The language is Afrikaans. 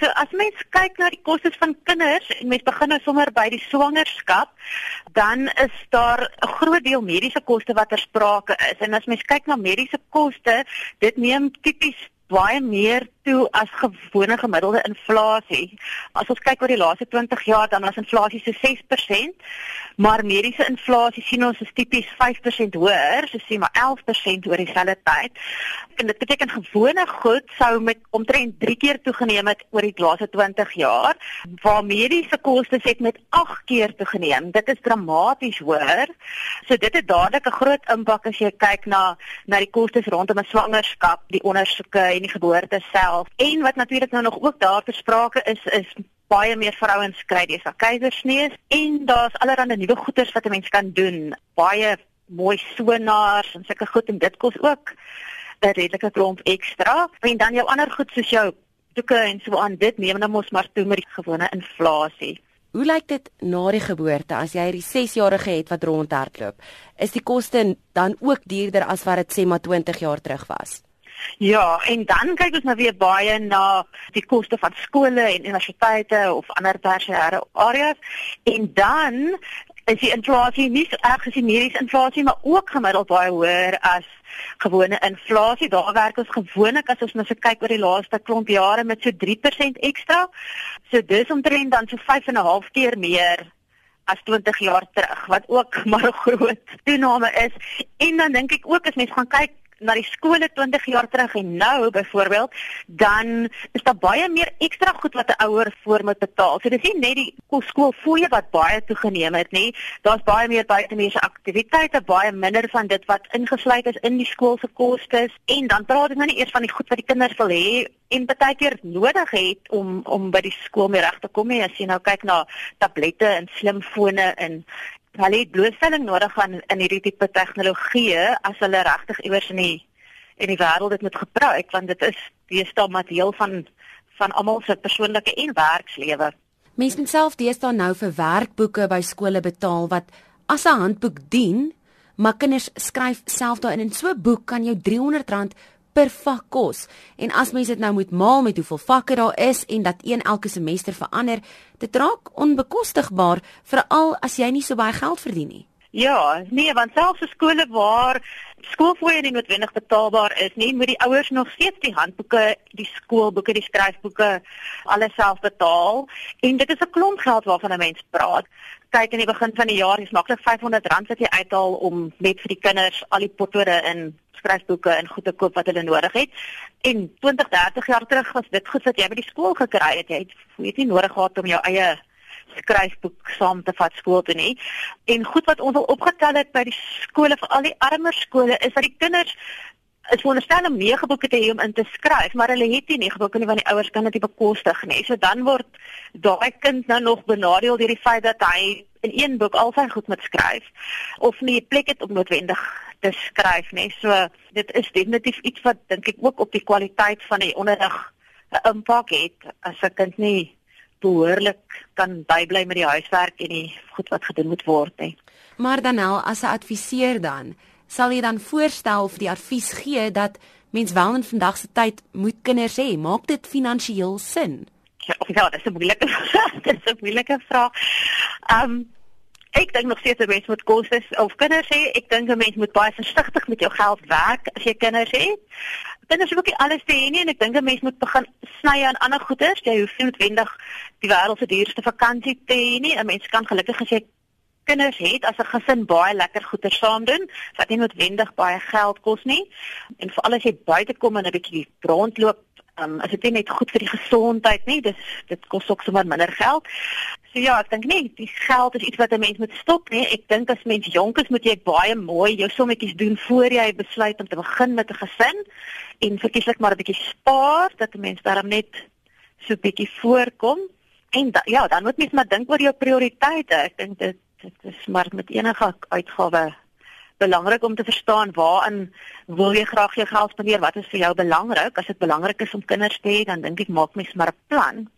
So as mens kyk na die kostes van kinders en mens begin nou sommer by die swangerskap, dan is daar 'n groot deel mediese koste wat ter sprake is. En as mens kyk na mediese koste, dit neem tipies baie meer toe as gewone gemiddelde inflasie. As ons kyk oor die laaste 20 jaar dan was inflasie so 6%, maar mediese inflasie sien ons is tipies 5% hoër, so sien maar 11% oor dieselfde tyd. En dit beteken gewone goed sou met omtrent 3 keer toegeneem het oor die laaste 20 jaar, waar mediese kostes het met 8 keer toegeneem. Dit is dramaties hoër. So dit het dadelik 'n groot impak as jy kyk na na die kostes rondom 'n swangerskap, die ondersoeke en die geboorte self self. En wat natuurlik nou nog ook daar ter sprake is is baie meer vrouens kry dis keisersnee en daar's allerlei nuwe goeders wat 'n mens kan doen. Baie mooi sonaars en sulke goed en dit kos ook 'n redelike klomp ekstra. En dan jou ander goed soos jou doeke en so aan dit neem dan mos maar toe met die gewone inflasie. Hoe lyk dit na die geboorte as jy hierdie 6-jarige het wat rondhardloop? Is die koste dan ook duurder as wat dit sê maar 20 jaar terug was? Ja, en dan kyk ons nou weer baie na die koste van skole en universiteite of ander tersiêre areas en dan is die inflasie nie erg as die mediese inflasie maar ook gemiddeld baie hoër as gewone inflasie. Daar werk ons gewoonlik as ons nou so kyk oor die laaste klomp jare met so 3% ekstra. So dis omtrent dan so 5 en 'n half keer meer as 20 jaar terug wat ook maar 'n groot toename is. En dan dink ek ook as mens gaan kyk na die skole 20 jaar terug en nou byvoorbeeld, dan is daar baie meer ekstra goed wat 'n ouer voor moet betaal. So dis nie net die skoolfooie wat baie toegeneem het nie. Daar's baie meer buitemuurse aktiwiteite, baie minder van dit wat ingesluit is in die skool se kostes en dan praat ek nou nie eers van die goed wat die kinders wil hê en baie keer nodig het om om by die skool mee reg te kom nie. As jy nou kyk na tablette en slimfone en hulle het blootstelling nodig aan in hierdie tipe tegnologie as hulle regtig iewers in die in die wêreld dit moet gebruik want dit is deesdae maar deel van van almal se persoonlike en werkslewe. Mense moet self deesdae nou vir werkboeke by skole betaal wat as 'n handboek dien, maar kinders skryf self daarin en so 'n boek kan jou R300 per vak kos. En as mense dit nou moet maal met hoeveel vakke daar is en dat een elke semester verander, dit raak onbekostigbaar veral as jy nie so baie geld verdien nie. Ja, nee, want selfs vir skole waar skoolfooie nie noodwendig betaalbaar is nie, moet die ouers nog steeds die handboeke, die skoolboeke, die skryfboeke alles self betaal. En dit is 'n klomp geld waarvan 'n mens praat. Kyk in die begin van die jaar is maklik R500 wat jy uithaal om net vir die kinders al die potloode in skryfboeke en goed te koop wat hulle nodig het. En 20, 30 jaar terug was dit goed wat jy by die skool gekry het. Jy het weet nie nodig gehad om jou eie skryfboek saam te vat skool toe nie. En goed wat ons al opgetel het by die skole vir al die armer skole is dat die kinders is veronderstel om nege boeke te hê om in te skryf, maar hulle het nie nege boeke nie want die ouers kan dit nie bekostig nie. So dan word daai kind nou nog benadeel deur die feit dat hy in een boek al sy goed moet skryf of nie plek het om noodwendig te skryf nie. So dit is definitief iets wat dink ek ook op die kwaliteit van die onderrig 'n impak het as 'n kind nie behoorlik kan bybly met die huiswerk en die goed wat gedoen moet word nie. Maar dan nou as 'n adviseur dan, sal jy dan voorstel of die advies gee dat mens wel in vandag se tyd moet kinders hê, maak dit finansiëel sin? Ja, ja, dis 'n moeilike dis 'n moeilike vraag. Ehm um, Ek dink nog steeds 'n mens moet kostes of kinders hê. Ek dink 'n mens moet baie versigtig met jou geld werk as jy kinders het. Kinders hoef ook nie alles te hê nie en ek dink 'n mens moet begin sny aan ander goederes. Jy hoef nie noodwendig die wêreld se duurste vakansie te hê nie. 'n Mens kan gelukkig as jy kinders het as 'n gesin baie lekker goeder saam doen wat nie noodwendig baie geld kos nie. En veral as jy buite kom en 'n bietjie rondloop, um, is dit net goed vir die gesondheid, nie? Dis dit kos ook sommer minder geld. So ja, ek dink nie die geld is iets wat 'n mens moet stop nie. Ek dink as mens jonk is, moet jy baie mooi jou sommetjies doen voor jy besluit om te begin met 'n gesin en verkieslik maar 'n bietjie spaar dat 'n mens daarom net so 'n bietjie voorkom. En da, ja, dan moet mens maar dink oor jou prioriteite. Ek dink dit dit is maar met enige uitgawe belangrik om te verstaan waaraan wil jy graag jou geld spandeer? Wat is vir jou belangrik? As dit belangrik is om kinders te hê, dan dink ek maak mens maar 'n plan